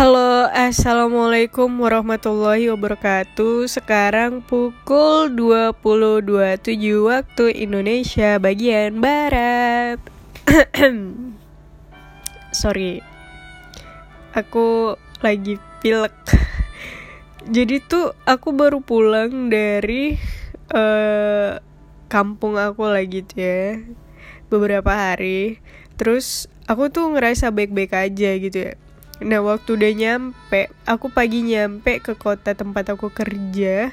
Halo, Assalamualaikum warahmatullahi wabarakatuh. Sekarang pukul 20.27 waktu Indonesia bagian Barat. Sorry Aku lagi pilek. Jadi tuh aku baru pulang dari uh, kampung aku lagi tuh ya Beberapa hari. Terus aku tuh ngerasa baik-baik aja gitu ya Nah waktu udah nyampe, aku pagi nyampe ke kota tempat aku kerja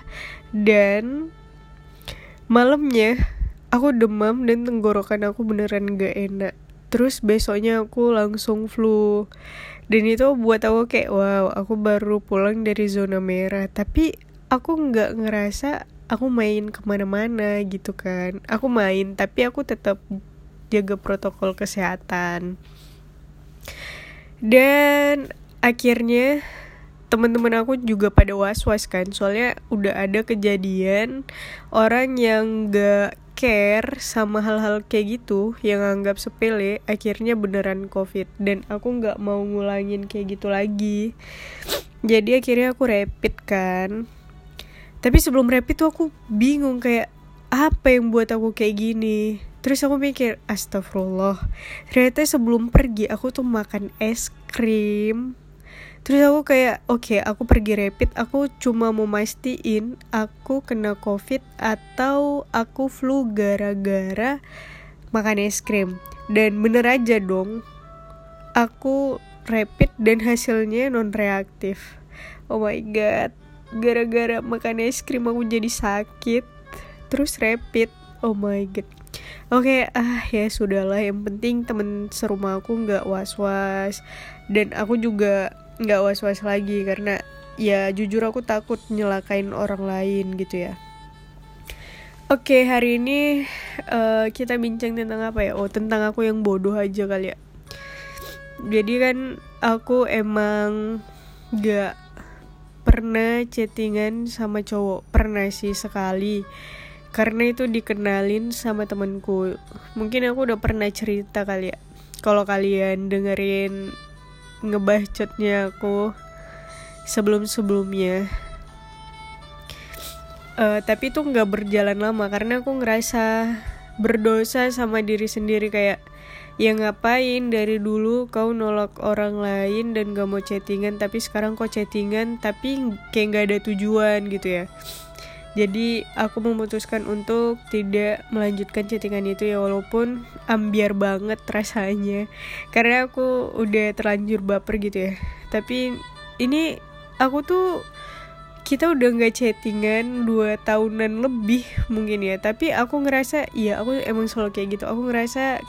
dan malamnya aku demam dan tenggorokan aku beneran gak enak. Terus besoknya aku langsung flu dan itu buat aku kayak wow aku baru pulang dari zona merah tapi aku nggak ngerasa aku main ke mana-mana gitu kan. Aku main tapi aku tetap jaga protokol kesehatan dan akhirnya teman-teman aku juga pada was-was kan. Soalnya udah ada kejadian orang yang gak care sama hal-hal kayak gitu yang anggap sepele akhirnya beneran covid. Dan aku nggak mau ngulangin kayak gitu lagi. Jadi akhirnya aku rapid kan. Tapi sebelum rapid tuh aku bingung kayak apa yang buat aku kayak gini terus aku mikir astagfirullah. Ternyata sebelum pergi aku tuh makan es krim. Terus aku kayak oke okay, aku pergi rapid. Aku cuma mau mastiin aku kena covid atau aku flu gara-gara makan es krim. Dan bener aja dong aku rapid dan hasilnya non reaktif oh my god gara-gara makan es krim aku jadi sakit. Terus rapid. Oh my god Oke, okay, ah ya sudahlah. Yang penting temen serumah aku nggak was-was dan aku juga nggak was-was lagi karena ya jujur aku takut nyelakain orang lain gitu ya. Oke, okay, hari ini uh, kita bincang tentang apa ya? Oh, tentang aku yang bodoh aja kali ya. Jadi kan aku emang gak pernah chattingan sama cowok. Pernah sih sekali karena itu dikenalin sama temanku. Mungkin aku udah pernah cerita kali ya. Kalau kalian dengerin ngebacotnya aku sebelum sebelumnya uh, tapi itu nggak berjalan lama karena aku ngerasa berdosa sama diri sendiri. Kayak ya ngapain? Dari dulu kau nolak orang lain dan gak mau chattingan tapi sekarang kau chattingan tapi kayak nggak ada tujuan gitu ya jadi aku memutuskan untuk tidak melanjutkan chattingan itu ya walaupun ambiar banget rasanya. Karena aku udah terlanjur baper gitu ya. Tapi ini aku tuh kita udah nggak chattingan dua tahunan lebih mungkin ya. Tapi aku ngerasa iya aku emang selalu kayak gitu. Aku ngerasa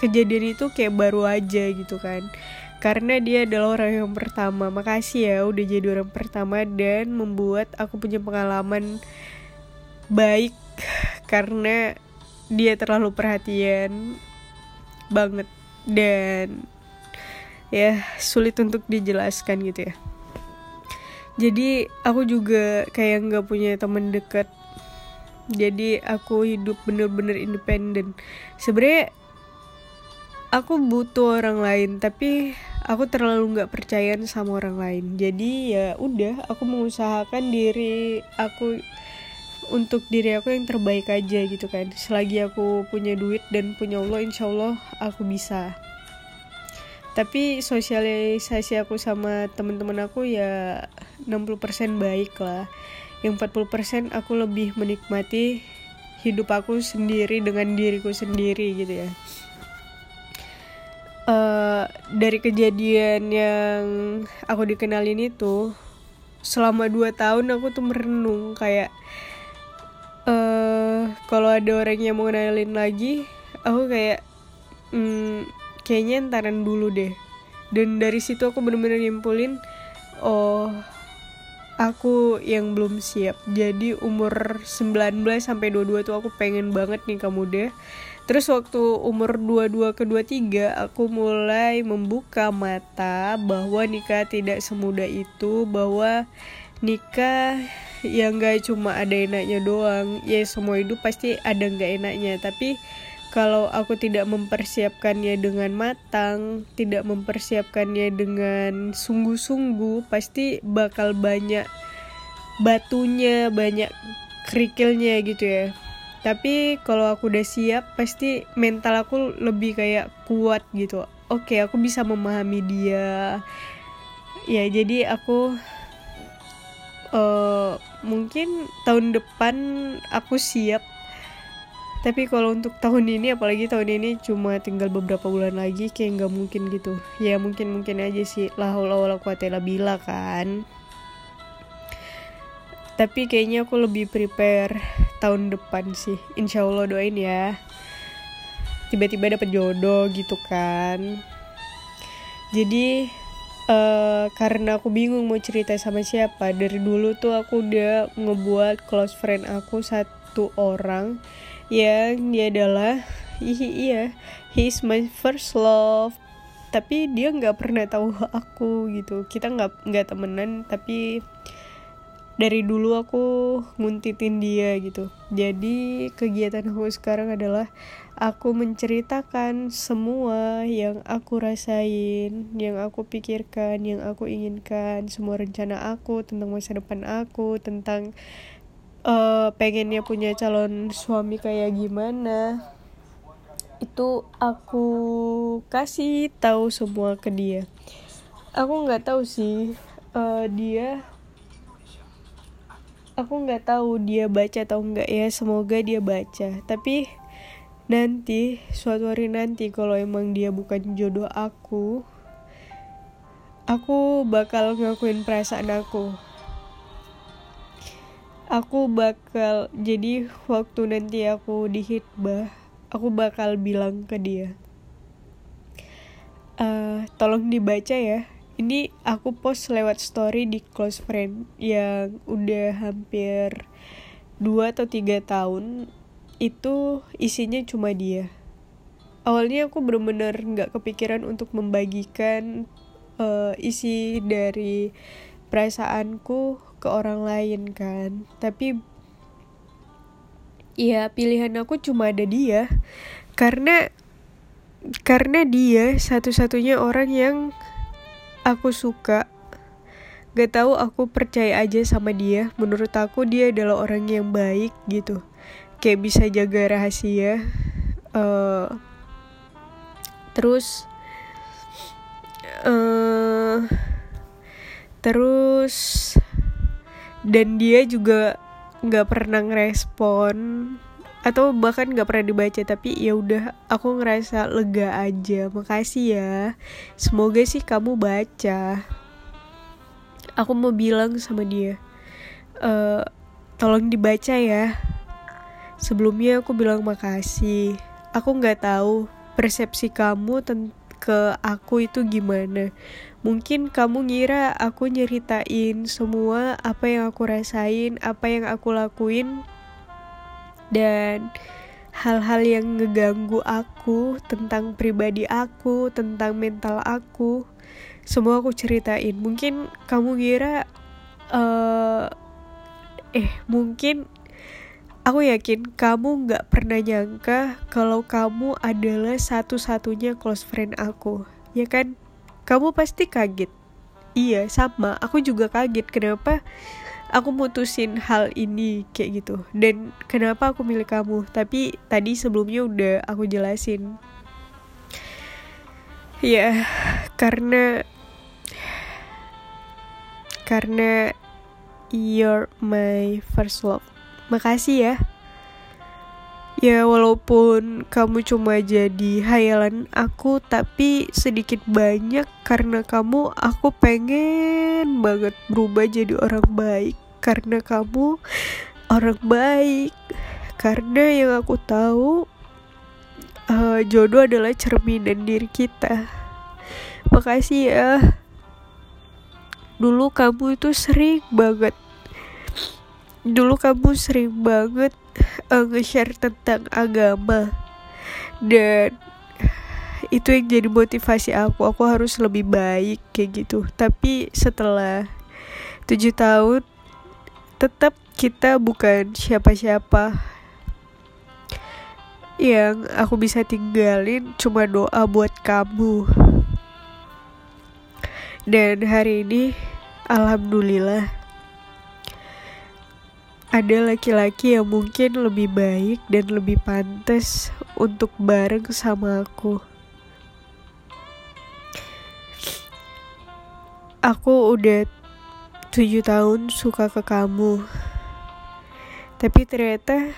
kejadian itu kayak baru aja gitu kan karena dia adalah orang yang pertama. Makasih ya udah jadi orang pertama dan membuat aku punya pengalaman baik. Karena dia terlalu perhatian banget dan ya sulit untuk dijelaskan gitu ya. Jadi aku juga kayak nggak punya temen deket jadi aku hidup bener-bener independen. Sebenarnya aku butuh orang lain tapi aku terlalu nggak percaya sama orang lain. Jadi ya udah aku mengusahakan diri aku untuk diri aku yang terbaik aja gitu kan. Selagi aku punya duit dan punya Allah insya Allah aku bisa. Tapi sosialisasi aku sama teman-teman aku ya 60% baik lah. Yang 40% aku lebih menikmati hidup aku sendiri dengan diriku sendiri gitu ya dari kejadian yang aku dikenalin itu selama 2 tahun aku tuh merenung kayak uh, kalau ada orang yang mau kenalin lagi aku kayak hmm, kayaknya entaran dulu deh. Dan dari situ aku bener-bener nyimpulin oh aku yang belum siap. Jadi umur 19 sampai 22 tuh aku pengen banget nih kamu deh Terus waktu umur 22 ke 23 aku mulai membuka mata bahwa nikah tidak semudah itu, bahwa nikah yang gak cuma ada enaknya doang. Ya semua hidup pasti ada nggak enaknya. Tapi kalau aku tidak mempersiapkannya dengan matang, tidak mempersiapkannya dengan sungguh-sungguh, pasti bakal banyak batunya, banyak kerikilnya gitu ya. Tapi kalau aku udah siap, pasti mental aku lebih kayak kuat gitu. Oke, aku bisa memahami dia. Ya, jadi aku uh, mungkin tahun depan aku siap tapi kalau untuk tahun ini apalagi tahun ini cuma tinggal beberapa bulan lagi kayak nggak mungkin gitu. Ya mungkin mungkin aja sih. Lah wala kuatela bila kan. Tapi kayaknya aku lebih prepare tahun depan sih. Insya Allah doain ya. Tiba-tiba dapet jodoh gitu kan. Jadi uh, karena aku bingung mau cerita sama siapa dari dulu tuh aku udah ngebuat close friend aku satu orang yang dia adalah iya he is my first love. Tapi dia nggak pernah tahu aku gitu. Kita nggak nggak temenan tapi dari dulu aku nguntitin dia gitu. Jadi kegiatan aku sekarang adalah aku menceritakan semua yang aku rasain yang aku pikirkan yang aku inginkan semua rencana aku tentang masa depan aku tentang uh, pengennya punya calon suami kayak gimana? Itu aku kasih tahu semua ke dia. Aku nggak tahu sih uh, dia aku nggak tahu dia baca atau enggak ya. Semoga dia baca. Tapi nanti suatu hari nanti kalau emang dia bukan jodoh aku aku bakal ngakuin perasaan aku aku bakal jadi waktu nanti aku di hitbah aku bakal bilang ke dia uh, tolong dibaca ya ini aku post lewat story di close friend yang udah hampir dua atau tiga tahun itu isinya cuma dia. Awalnya aku bener-bener nggak kepikiran untuk membagikan uh, isi dari perasaanku ke orang lain kan. Tapi ya pilihan aku cuma ada dia. Karena karena dia satu-satunya orang yang aku suka. Gak tahu aku percaya aja sama dia. Menurut aku dia adalah orang yang baik gitu. Kayak bisa jaga rahasia. Uh, terus uh, terus dan dia juga nggak pernah ngerespon atau bahkan nggak pernah dibaca tapi ya udah aku ngerasa lega aja. Makasih ya. Semoga sih kamu baca. Aku mau bilang sama dia e, tolong dibaca ya. Sebelumnya aku bilang makasih. Aku nggak tahu persepsi kamu tentang ke aku itu gimana. Mungkin kamu ngira aku nyeritain semua apa yang aku rasain apa yang aku lakuin dan hal-hal yang ngeganggu aku tentang pribadi aku tentang mental aku semua aku ceritain. Mungkin kamu ngira uh, eh mungkin Aku yakin kamu gak pernah nyangka kalau kamu adalah satu-satunya close friend aku, ya kan? Kamu pasti kaget. Iya, sama. Aku juga kaget kenapa aku mutusin hal ini kayak gitu. Dan kenapa aku milih kamu. Tapi tadi sebelumnya udah aku jelasin. Ya, karena karena you're my first love Makasih ya. Ya walaupun kamu cuma jadi hayalan aku tapi sedikit banyak karena kamu aku pengen banget berubah jadi orang baik karena kamu orang baik karena yang aku tahu uh, jodoh adalah cerminan diri kita. Makasih ya. Dulu kamu itu sering banget dulu kamu sering banget uh, nge-share tentang agama. Dan itu yang jadi motivasi aku. Aku harus lebih baik kayak gitu. Tapi setelah tujuh tahun tetap kita bukan siapa-siapa yang aku bisa tinggalin cuma doa buat kamu. Dan hari ini, alhamdulillah, ada laki-laki yang mungkin lebih baik dan lebih pantas untuk bareng sama aku. Aku udah tujuh tahun suka ke kamu. Tapi ternyata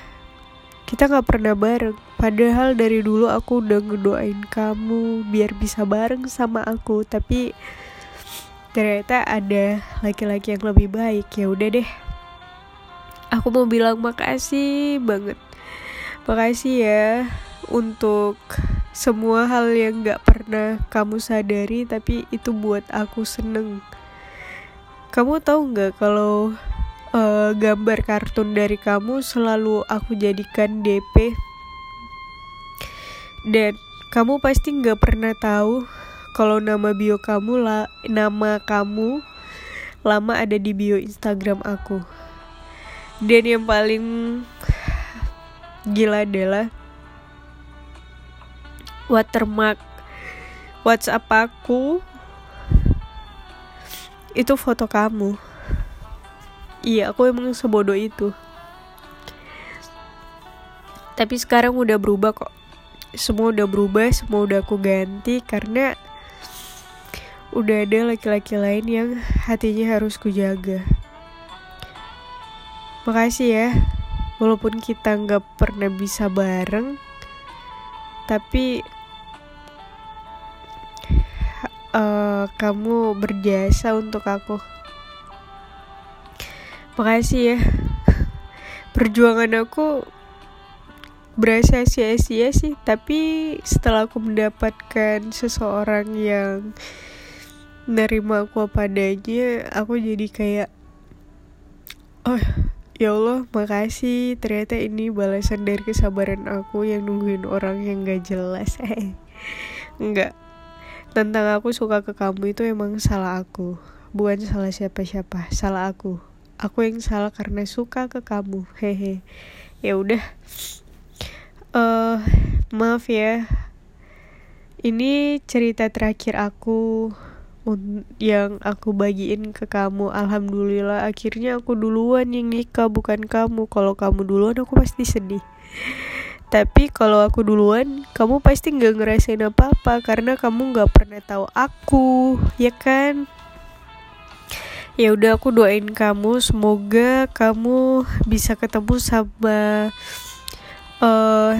kita gak pernah bareng. Padahal dari dulu aku udah ngedoain kamu biar bisa bareng sama aku. Tapi ternyata ada laki-laki yang lebih baik. Ya udah deh aku mau bilang makasih banget. Makasih ya untuk semua hal yang gak pernah kamu sadari tapi itu buat aku seneng. Kamu tahu nggak kalau uh, gambar kartun dari kamu selalu aku jadikan DP dan kamu pasti nggak pernah tahu kalau nama bio kamu lah nama kamu lama ada di bio Instagram aku dan yang paling gila adalah watermark. WhatsApp aku itu foto kamu. Iya aku emang sebodoh itu. Tapi sekarang udah berubah kok. Semua udah berubah semua udah aku ganti karena udah ada laki-laki lain yang hatinya harus kujaga makasih ya walaupun kita nggak pernah bisa bareng tapi uh, kamu berjasa untuk aku. Makasih ya. Perjuangan aku berasa sia-sia sih, tapi setelah aku mendapatkan seseorang yang nerima aku apa adanya, aku jadi kayak oh ya Allah makasih. Ternyata ini balasan dari kesabaran aku yang nungguin orang yang gak jelas. Eh enggak tentang aku suka ke kamu itu emang salah aku. Bukan salah siapa-siapa salah aku. Aku yang salah karena suka ke kamu. Hehe. Ya udah. Uh, maaf ya. Ini cerita terakhir aku yang aku bagiin ke kamu alhamdulillah akhirnya aku duluan yang nikah bukan kamu kalau kamu duluan aku pasti sedih tapi kalau aku duluan, kamu pasti nggak ngerasain apa-apa karena kamu nggak pernah tahu aku, ya kan? Ya udah aku doain kamu semoga kamu bisa ketemu sama uh,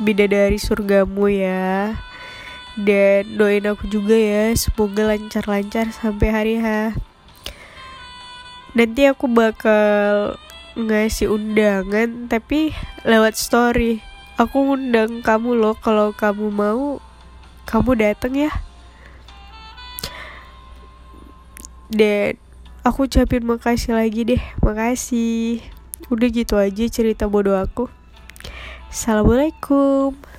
bidadari surgamu ya. Dan doain aku juga ya, semoga lancar-lancar sampai hari H. Nanti aku bakal ngasih undangan tapi lewat story. Aku undang kamu loh kalau kamu mau kamu datang ya. Dan aku ucapin makasih lagi deh makasih. Udah gitu aja cerita bodoh aku. Assalamualaikum